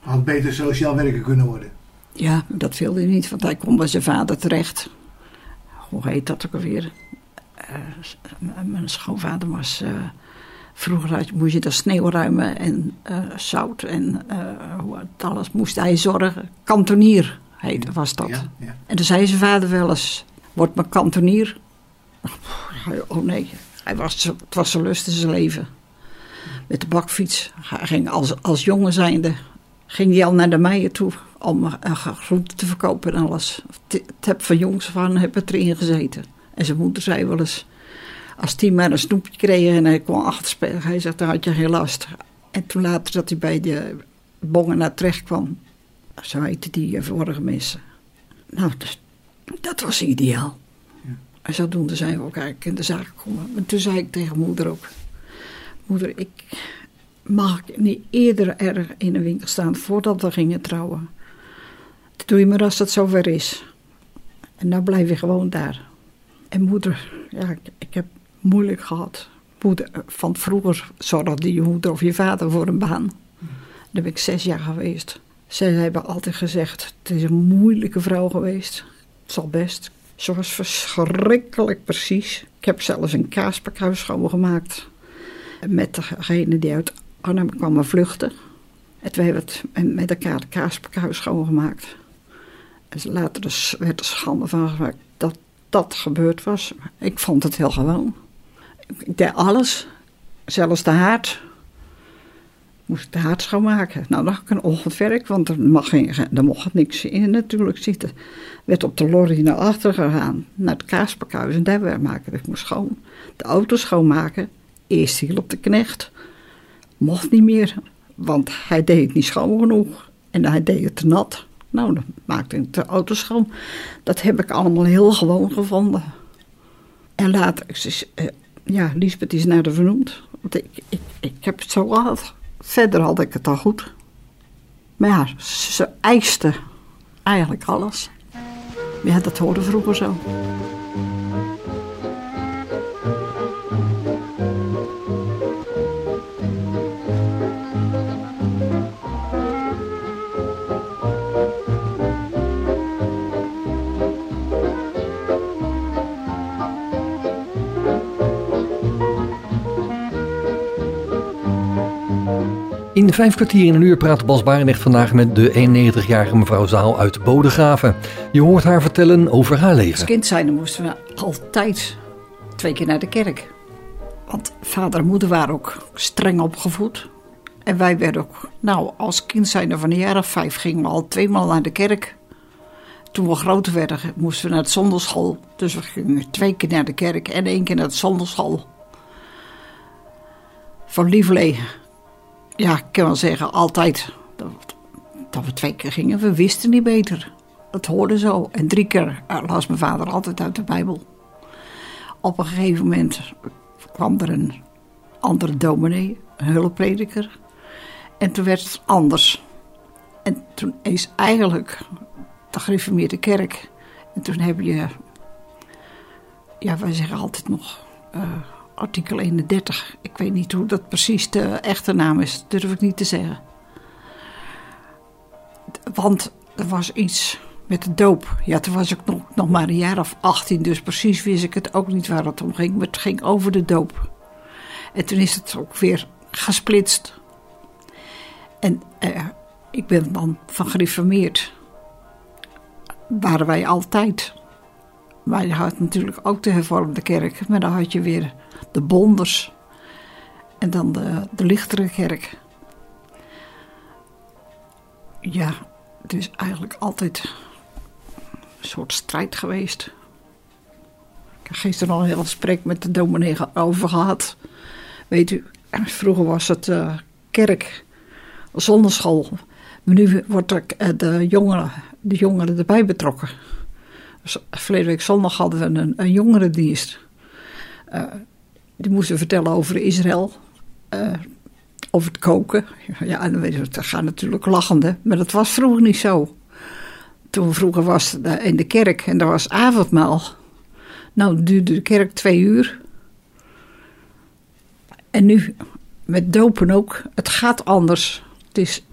Had beter sociaal werker kunnen worden. Ja, dat wilde hij niet, want hij kon bij zijn vader terecht. Hoe heet dat ook alweer? Uh, mijn schoonvader was... Uh, vroeger moest je de sneeuw ruimen en uh, zout en alles moest hij zorgen. Kantonier heette, was dat. Ja, ja. En toen zei zijn vader wel eens, wordt mijn kantonier? Oh nee, hij was, het was zijn lust in zijn leven. Met de bakfiets. Hij ging als, als jongen zijnde, ging hij al naar de meijen toe om uh, groenten te verkopen en alles. Het heb van jongs van heb het erin gezeten. En zijn moeder zei wel eens, als hij maar een snoepje kreeg en hij kon achterspelen, hij zegt, dan had je geen last. En toen later dat hij bij de bongen naar terecht kwam, zo heette die vorige mensen. Nou, dus, dat was ideaal. Ja. En zodoende zijn we ook eigenlijk in de zaak gekomen. En toen zei ik tegen moeder ook, moeder, ik mag niet eerder erg in een winkel staan voordat we gingen trouwen. Dat doe je maar als het zover is. En dan blijf je gewoon daar. En moeder, ja, ik, heb moeilijk gehad. Moeder, van vroeger zorgde je moeder of je vader voor een baan. Daar ben ik zes jaar geweest. Zij hebben altijd gezegd, het is een moeilijke vrouw geweest. Het zal best. Ze was verschrikkelijk precies. Ik heb zelfs een kaaspakhuis schoongemaakt. Met degene die uit Arnhem kwamen vluchten. En toen hebben met elkaar de kaaspakhuis schoongemaakt. En later dus werd er schande van gemaakt dat dat gebeurd was. Ik vond het heel gewoon. Ik deed alles. Zelfs de haard. Moest ik de haard schoonmaken. Nou, dan had ik een want er, mag er mocht niks in natuurlijk zitten. Werd op de lorry naar achter gegaan, naar het kaaspakhuis en daar maken. Ik moest schoon. De auto schoonmaken. Eerst hier op de knecht. Mocht niet meer, want hij deed het niet schoon genoeg. En hij deed het te nat. Nou, dan maakte ik de auto schoon. Dat heb ik allemaal heel gewoon gevonden. En later, uh, ja, Lisbeth is naar de vernoemd. Want ik, ik, ik heb het zo gehad. Verder had ik het al goed. Maar ja, ze eiste eigenlijk alles. Ja, dat hoorde vroeger zo. In vijf kwartier in een uur praat Bas Barendrecht vandaag met de 91-jarige mevrouw Zaal uit Bodegraven. Je hoort haar vertellen over haar Als leven. kind zijn moesten we altijd twee keer naar de kerk. Want vader en moeder waren ook streng opgevoed. En wij werden ook, nou, als kind zijn van jaar of vijf gingen we al tweemaal naar de kerk. Toen we groter werden, moesten we naar de zondagschool. Dus we gingen twee keer naar de kerk en één keer naar de zondagschool. Van Lieverlee, ja, ik kan wel zeggen, altijd dat, dat we twee keer gingen. We wisten niet beter. Het hoorde zo. En drie keer eh, las mijn vader altijd uit de Bijbel. Op een gegeven moment kwam er een andere dominee, een hulpprediker. En toen werd het anders. En toen is eigenlijk de gereformeerde kerk. En toen heb je, ja, wij zeggen altijd nog eh, artikel 31. Ik weet niet hoe dat precies de echte naam is, durf ik niet te zeggen. Want er was iets met de doop. Ja, toen was ik nog, nog maar een jaar of 18, dus precies wist ik het ook niet waar het om ging. Maar het ging over de doop. En toen is het ook weer gesplitst. En eh, ik ben dan van gereformeerd. Waren wij altijd. Maar je had natuurlijk ook de hervormde kerk. Maar dan had je weer de bonders. En dan de, de lichtere kerk. Ja, het is eigenlijk altijd een soort strijd geweest. Ik heb gisteren al een heel gesprek met de dominee over gehad. Weet u, vroeger was het eh, kerk, zonderschool. Maar nu wordt er, eh, de, jongeren, de jongeren erbij betrokken. Verleden week zondag hadden we een, een jongerendienst. Eh, die moesten vertellen over Israël. eh, over het koken. Ja, en dan gaat natuurlijk lachende. Maar dat was vroeger niet zo. Toen vroeger was het in de kerk en er was avondmaal. Nou, duurde de kerk twee uur. En nu, met dopen ook, het gaat anders. Het is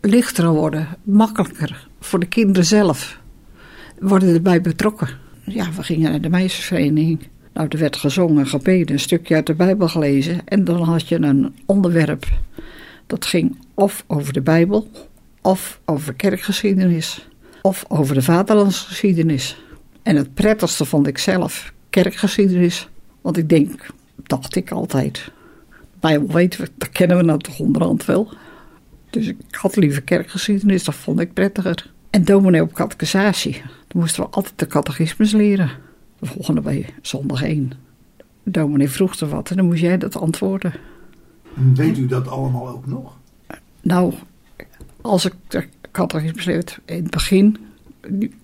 lichter geworden, makkelijker voor de kinderen zelf. Worden erbij betrokken. Ja, we gingen naar de meisjesvereniging. Nou, er werd gezongen, gebeden, een stukje uit de Bijbel gelezen. En dan had je een onderwerp. Dat ging of over de Bijbel, of over kerkgeschiedenis, of over de vaderlandsgeschiedenis. En het prettigste vond ik zelf kerkgeschiedenis. Want ik denk, dacht ik altijd, de Bijbel weten we, dat kennen we nou toch onderhand wel. Dus ik had liever kerkgeschiedenis, dat vond ik prettiger. En dominee op catechisatie, dan moesten we altijd de catechismus leren. De volgende bij zondag 1. De dominee vroeg er wat en dan moest jij dat antwoorden. En weet u dat allemaal ook nog? Nou, als ik de catechismus leerde in het begin,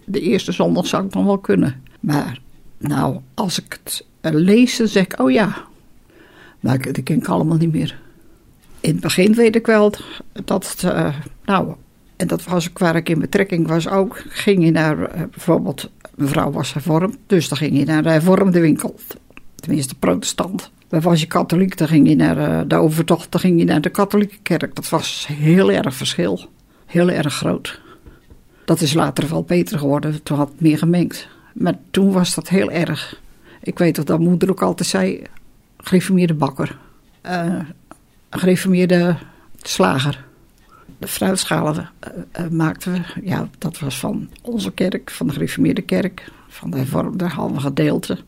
de eerste zondag zou ik dan wel kunnen. Maar nou, als ik het lees, dan zeg ik, oh ja. Maar ik- dat ken ik allemaal niet meer. In het begin weet ik wel dat het, eh, nou, en dat was ook waar ik in betrekking was ook, ging je naar, eh, bijvoorbeeld, mevrouw was hervormd, dus dan ging je naar de hervormde winkel. Tenminste, protestant. Maar was je katholiek, dan ging je naar eh, de overtocht, dan ging je naar de katholieke kerk. Dat was heel erg verschil. Heel erg groot. Dat is later wel beter geworden, toen had het meer gemengd. Maar toen was dat heel erg. Ik weet dat dat moeder ook altijd zei, gereformeerde bakker. Eh, gereformeerde slager. De fruitschalen eh, eh, maakten we, ja, dat was van onze kerk, van de gereformeerde kerk, van de hervormde we gedeelte.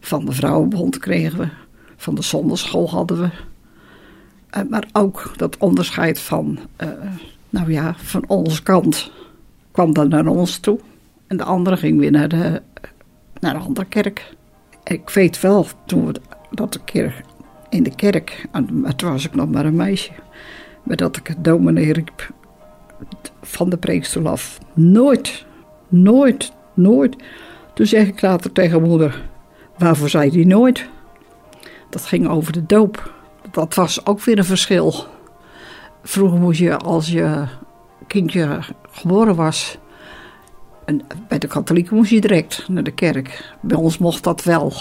Van de vrouwenbond kregen we, van de zonderschool hadden we. Eh, maar ook dat onderscheid van, nou ja, van onze kant kwam dan naar ons toe. En de andere ging weer naar de, naar de andere kerk. Ik weet wel, toen we dat een keer in de kerk, toen was ik nog maar een meisje, maar dat ik het dominee riep van de preekstoel af. Nooit, nooit, nooit. Toen zeg ik later tegen moeder, waarvoor zei die nooit? Dat ging over de doop. Dat was ook weer een verschil. Vroeger moest je, als je kindje geboren was, bij de katholieken moest je direct naar de kerk. Bij ons mocht dat wel,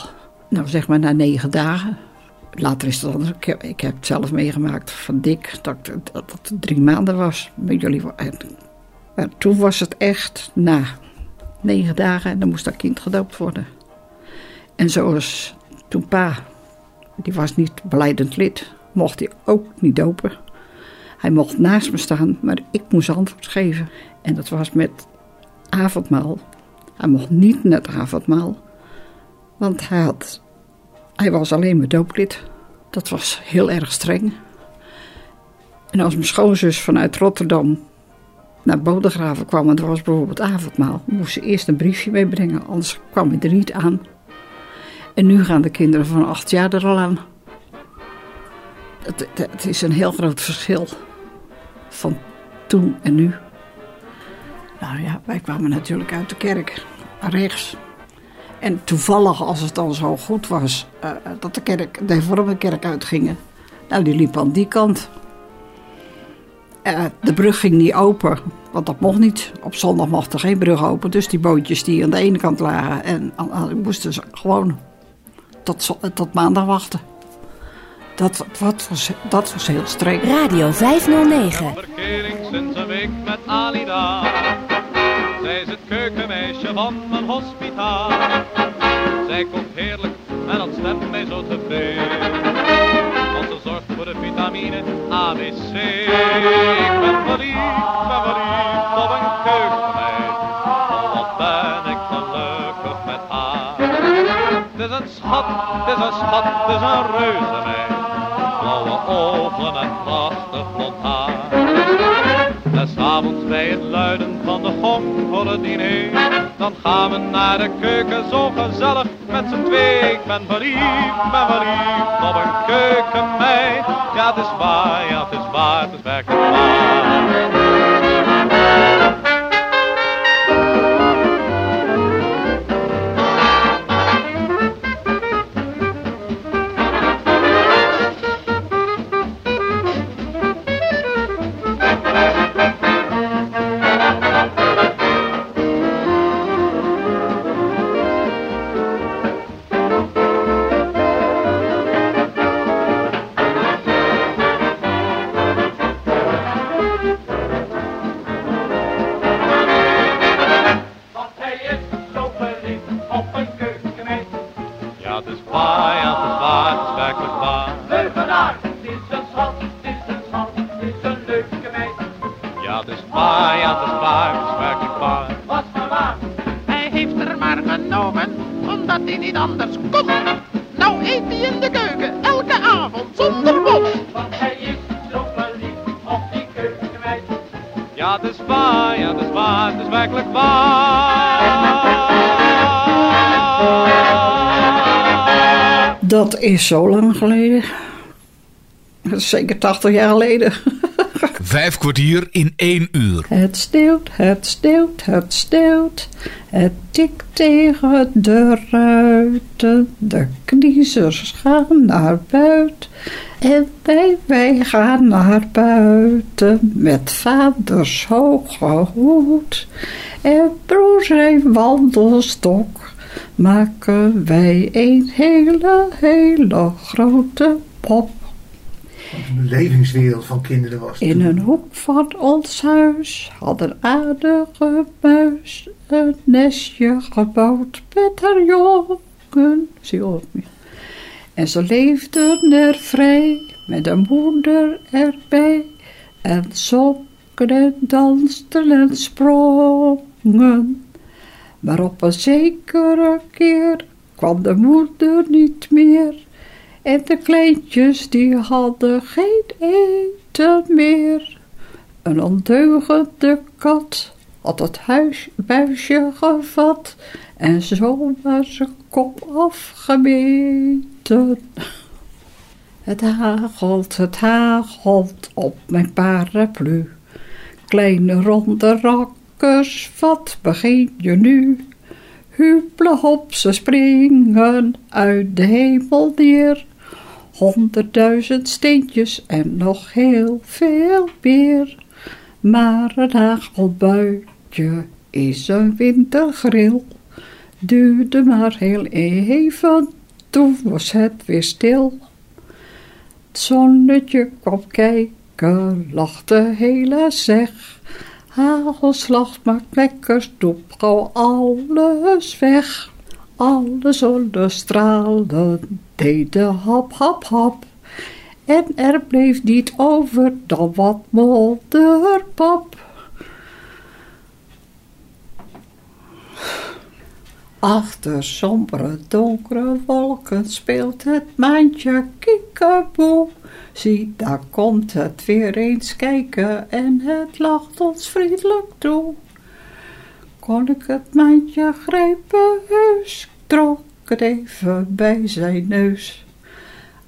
nou zeg maar na negen dagen. Later is het anders. Ik heb, ik heb het zelf meegemaakt van Dick, dat, dat het drie maanden was. Bij jullie, en- maar toen was het echt na negen dagen en dan moest dat kind gedoopt worden. En zoals toen pa, die was niet beleidend lid, mocht hij ook niet dopen. Hij mocht naast me staan, maar ik moest antwoord geven. En dat was met avondmaal. Hij mocht niet naar het avondmaal, want hij, had, hij was alleen maar dooplid. Dat was heel erg streng. En als mijn schoonzus vanuit Rotterdam naar Bodegraven kwam en er was bijvoorbeeld avondmaal, moest ze eerst een briefje meebrengen, anders kwam hij er niet aan. En nu gaan de kinderen van acht jaar er al aan. Het is een heel groot verschil van toen en nu. Nou ja, wij kwamen natuurlijk uit de kerk, rechts. En toevallig, als het dan zo goed was, uh, dat de, kerk, de hervormde kerk uitgingen, nou, die liep aan die kant. Uh, de brug ging niet open, want dat mocht niet. Op zondag mocht er geen brug open, dus die bootjes die aan de ene kant lagen, en uh, moesten ze gewoon tot, tot maandag wachten. Dat, wat was, dat was heel streng. Radio 509. Verkering sinds een week met Alida. Zij is het van mijn hospitaal. Zij kookt heerlijk en dat mij zo tevreden. Want ze zorgt voor de vitamine ABC. Ik ben verliefd, ben verliefd op een keukenmeid. Wat ben ik gelukkig met haar. Het is een schat, het is een schat, het is een reuze meid. Blauwe ogen en prachtig blond haar. Des avonds bij het luiden van de gong voor het diner. Dan gaan we naar de keuken zo gezellig met z'n twee. Ik ben verliefd, ben verliefd op een keukenmeid. Ja, het is waar, ja, het is waar, het is. Is zo lang geleden. Dat is zeker 80 jaar geleden. Vijf kwartier in één uur. Het sneeuwt, het sneeuwt, het sneeuwt. Het tikt tegen de ruiten. De kniezers gaan naar buiten. En wij, wij gaan naar buiten. Met vaders hoge hoed. En broer zijn wandelstok maken wij een hele, hele grote pop. Wat een belevingswereld van kinderen was. In een hoek van ons huis had een aardige muis een nestje gebouwd met haar jongen. Zie me. En ze leefden er vrij met een moeder erbij. En zongen en dansten en sprongen. Maar op een zekere keer kwam de moeder niet meer. En de kleintjes die hadden geen eten meer. Een ondeugende kat had het huis, buisje gevat. En zomaar zijn kop afgemeten. Het hagelt, het hagelt op mijn paraplu. Kleine ronde rak wat begin je nu? Huppelen op, ze springen uit de hemel neer. Honderdduizend steentjes en nog heel veel meer. Maar een hagelbuitje is een wintergril. Duurde maar heel even, toen was het weer stil. Het zonnetje kwam kijken, lachte hele zeg. Hagelslag maakt lekker stoep, gauw alles weg. Alle zonnestralen deden hap, hap, hap. En er bleef niet over dan wat modderpap. Achter sombere donkere wolken speelt het maandje kiekeboe. Zie, daar komt het weer eens kijken en het lacht ons vriendelijk toe. Kon ik het maandje grijpen heus, trok het even bij zijn neus.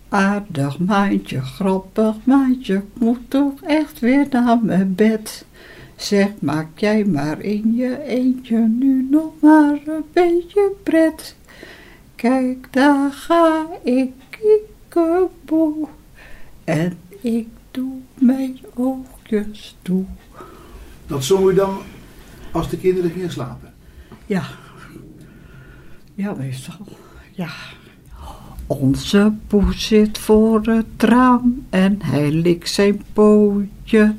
Aardig maandje, grappig maandje, ik moet toch echt weer naar mijn bed. Zeg, maak jij maar in je eentje nu nog maar een beetje pret. Kijk, daar ga ik kiekeboe en ik doe mijn oogjes toe. Dat zong u dan als de kinderen gingen slapen. Ja. Ja, meestal. Ja. Onze poes zit voor het raam en hij likt zijn pootje.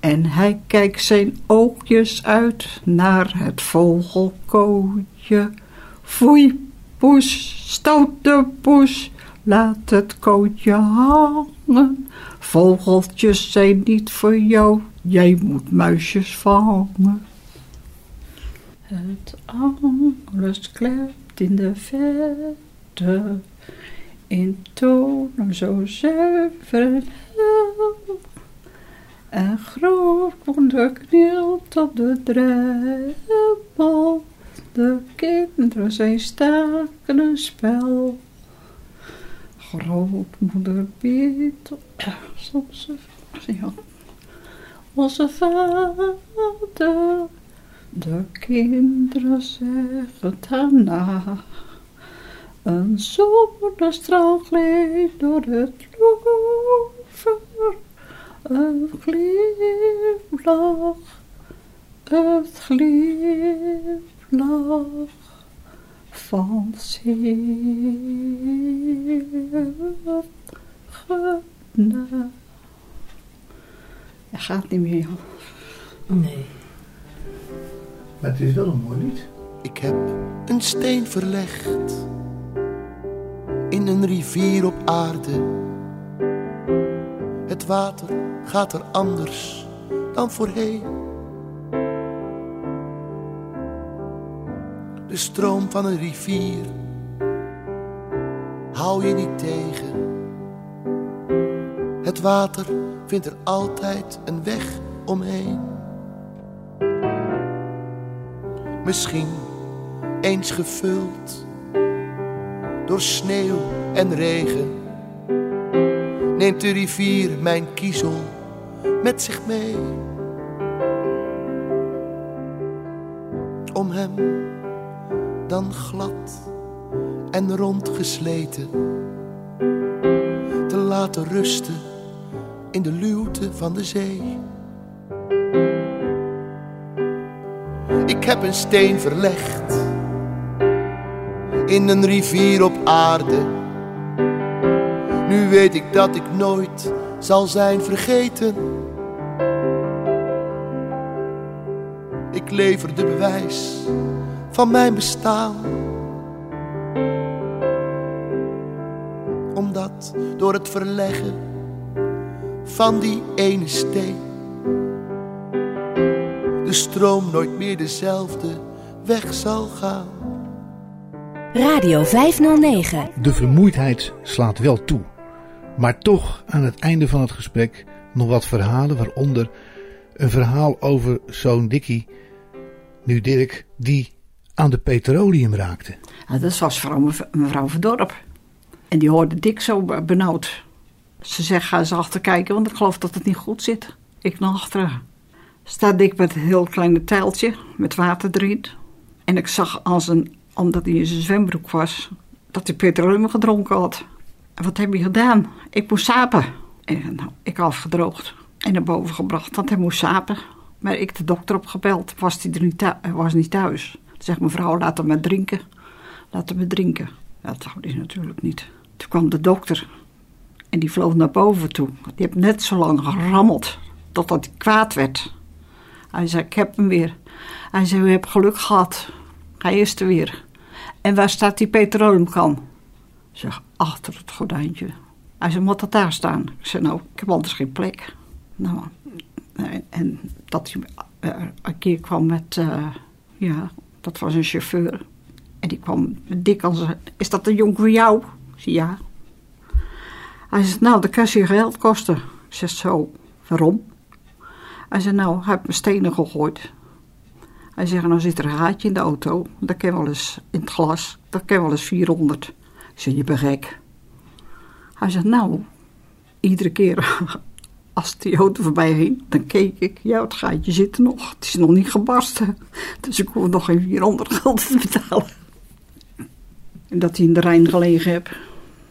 En hij kijkt zijn oogjes uit naar het vogelkootje. Foei, poes, stoute poes, laat het kootje hangen. Vogeltjes zijn niet voor jou, jij moet muisjes vangen. Het alles klept in de verte, in tonen zo zuiver en hel. En grootmoeder knielt op de drempel, de kinderen zijn staken een spel. Grootmoeder biedt ja, onze vader. De kinderen zeggen daarna. Een zonnestraal gleed door het loever. Een glimlach, het glimlach van genade. Hij gaat niet meer. Nee. Maar het is wel een mooi lied. Ik heb een steen verlegd in een rivier op aarde. Het water gaat er anders dan voorheen. De stroom van een rivier hou je niet tegen. Het water vindt er altijd een weg omheen. Misschien eens gevuld door sneeuw en regen. Neemt de rivier mijn kiezel met zich mee. Om hem dan glad en rondgesleten te laten rusten in de luwte van de zee. Ik heb een steen verlegd in een rivier op aarde. Nu weet ik dat ik nooit zal zijn vergeten. Ik lever de bewijs van mijn bestaan. Omdat door het verleggen van die ene steen de stroom nooit meer dezelfde weg zal gaan. Radio 509. De vermoeidheid slaat wel toe. Maar toch aan het einde van het gesprek nog wat verhalen, waaronder een verhaal over zo'n Dikkie, nu Dirk, die aan de petroleum raakte. Dat was vrouw, mevrouw Verdorp. En die hoorde Dick zo benauwd. Ze zegt, ga eens achter kijken, want ik geloof dat het niet goed zit. Ik naar achteren. Staat Dick met een heel klein tijltje met water erin. En ik zag als een, omdat hij in zijn zwembroek was, dat hij petroleum gedronken had. Wat heb je gedaan? Ik moest sapen. En nou, ik afgedroogd en naar boven gebracht, want hij moest sapen. Maar ik de dokter opgebeld, was hij er niet, thu- hij was niet thuis. Toen zegt mevrouw, laat hem maar drinken. Laat hem maar drinken. Dat wou hij natuurlijk niet. Toen kwam de dokter en die vloog naar boven toe. Die heeft net zo lang gerammeld totdat hij kwaad werd. Hij zei, ik heb hem weer. Hij zei, u hebt geluk gehad. Hij is er weer. En waar staat die petroleumkan? Zeg, achter het gordijntje. Hij zei, moet dat daar staan? Ik zei, nou, ik heb anders geen plek. Nou, en, en dat hij een keer kwam met, eh, ja, dat was een chauffeur. En die kwam dik als, is dat een jong voor jou? Ik zei, ja. Hij zei, nou, dat kan je geld kosten. Ik zeg, zo, waarom? Hij zei, nou, hij heeft me stenen gegooid. Hij zegt, nou zit er een gaatje in de auto. Dat kan wel eens in het glas. Dat kan wel eens 400. Zeg, je bent gek. Hij zegt, nou, iedere keer als die auto voorbij ging, dan keek ik. Ja, het gaatje zit nog. Het is nog niet gebarsten. Dus ik hoef nog geen 400 gulden te betalen. En dat hij in de Rijn gelegen heb.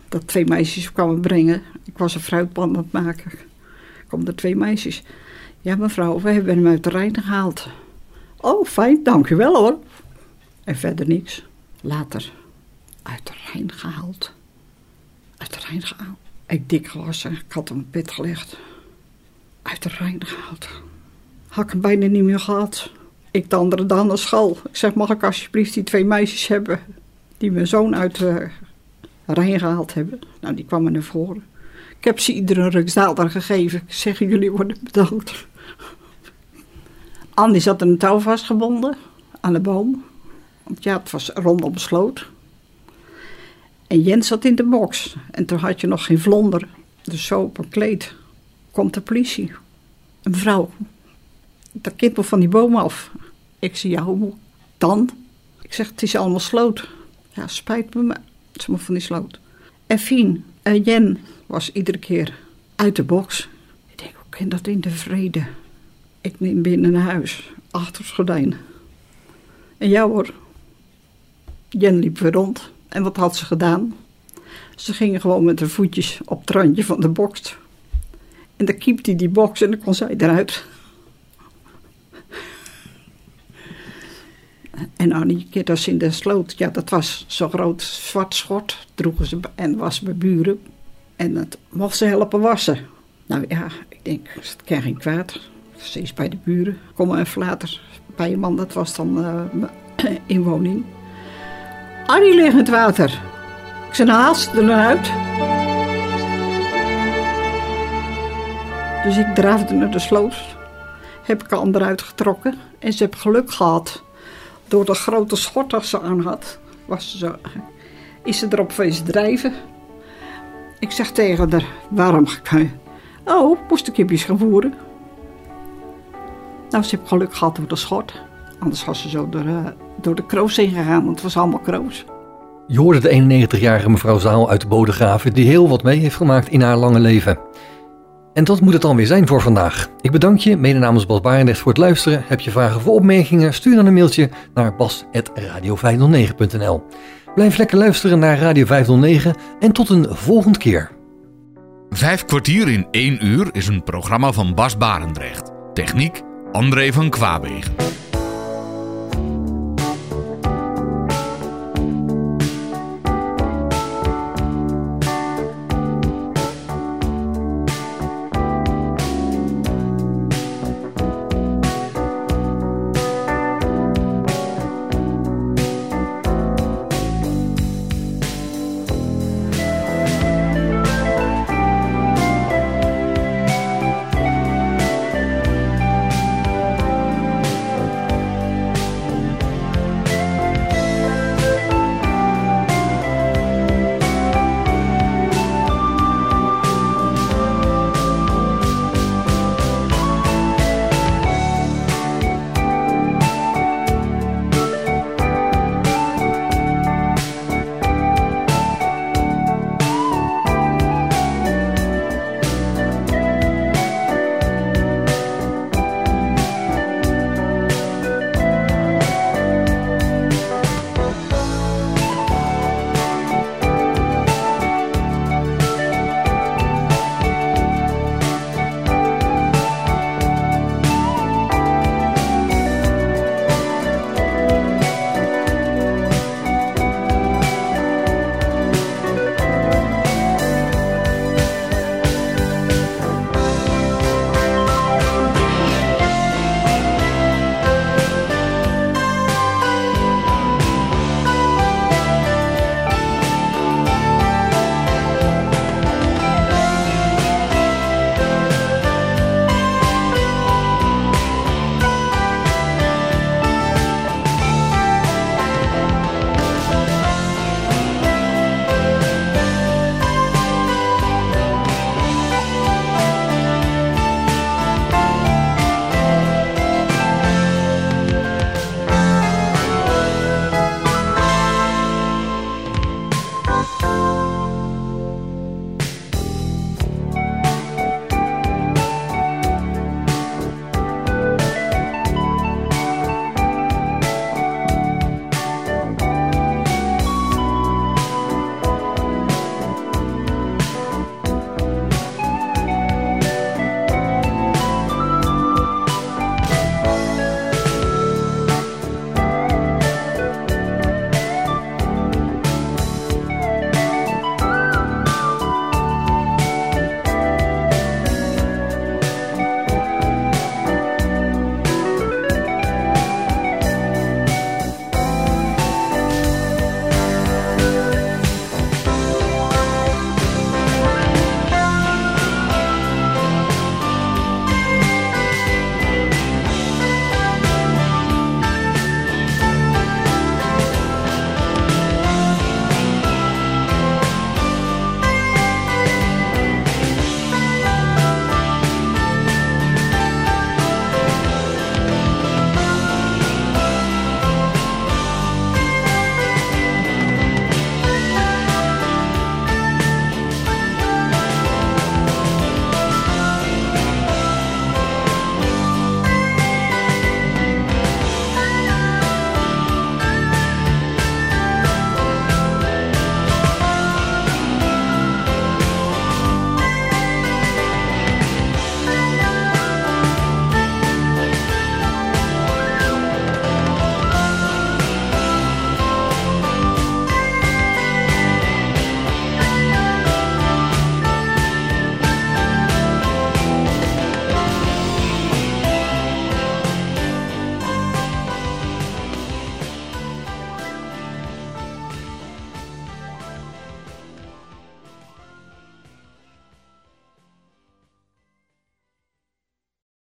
Dat twee meisjes kwamen brengen. Ik was een fruitpand aan het maken. Komen er twee meisjes. Ja, mevrouw, we hebben hem uit de Rijn gehaald. Oh, fijn, dankjewel hoor. En verder niks. Later, uit de Rijn gehaald. Uit de Rijn gehaald. Ik dik gewassen, ik had hem op bed gelegd. Uit de Rijn gehaald. Had ik hem bijna niet meer gehad. Ik de andere naar school. Ik zeg, mag ik alsjeblieft die twee meisjes hebben... die mijn zoon uit de Rijn gehaald hebben? Nou, die kwamen naar voren. Ik heb ze ieder een ruksdaalder gegeven. Ik zeg, jullie worden bedankt. Andy zat een touw vastgebonden aan de boom. Want ja, het was rondom sloot. En Jens zat in de box. En toen had je nog geen vlonder. Dus zo op een kleed komt de politie. Een vrouw. Dat kippel van die boom af. Ik zie jou dan. Ik zeg, het is allemaal sloot. Ja, spijt me, maar het maar van die sloot. En Fien, uh, Jen was iedere keer uit de box. Ik denk, hoe kan dat in de vrede? Ik neem binnen naar huis, achter het gordijn. En ja hoor, Jen liep weer rond. En wat had ze gedaan? Ze gingen gewoon met haar voetjes op het randje van de box. En dan kiepte die box en dan kon zij eruit. En Annie, keer dat ze in de sloot, ja, dat was zo'n groot zwart schort, droegen ze en was bij buren. En dat mocht ze helpen wassen. Nou ja, ik denk, het kan geen kwaad. Ze is bij de buren. Kom even later bij je man, dat was dan uh, inwoning. Annie ligt in het water. Ik haal ze er naar uit. Dus ik draafde naar de sloot. Heb ik al eruit getrokken. En ze heeft geluk gehad. Door de grote schort dat ze aan had, was ze, is ze erop wezen drijven. Ik zeg tegen haar, waarom ga ik... Oh, moest ik kipjes gaan voeren. Nou, ze heeft geluk gehad door de schort. Anders was ze zo door, door de kroos heen gegaan, want het was allemaal kroos. Je hoorde de 91-jarige mevrouw Zaal uit de Bodegraven... die heel wat mee heeft gemaakt in haar lange leven. En dat moet het dan weer zijn voor vandaag. Ik bedank je, mede namens Bas Barendrecht, voor het luisteren. Heb je vragen of opmerkingen? Stuur dan een mailtje naar bas.radio509.nl Blijf lekker luisteren naar Radio 509 en tot een volgende keer. Vijf kwartier in één uur is een programma van Bas Barendrecht. Techniek André van Kwaabegen.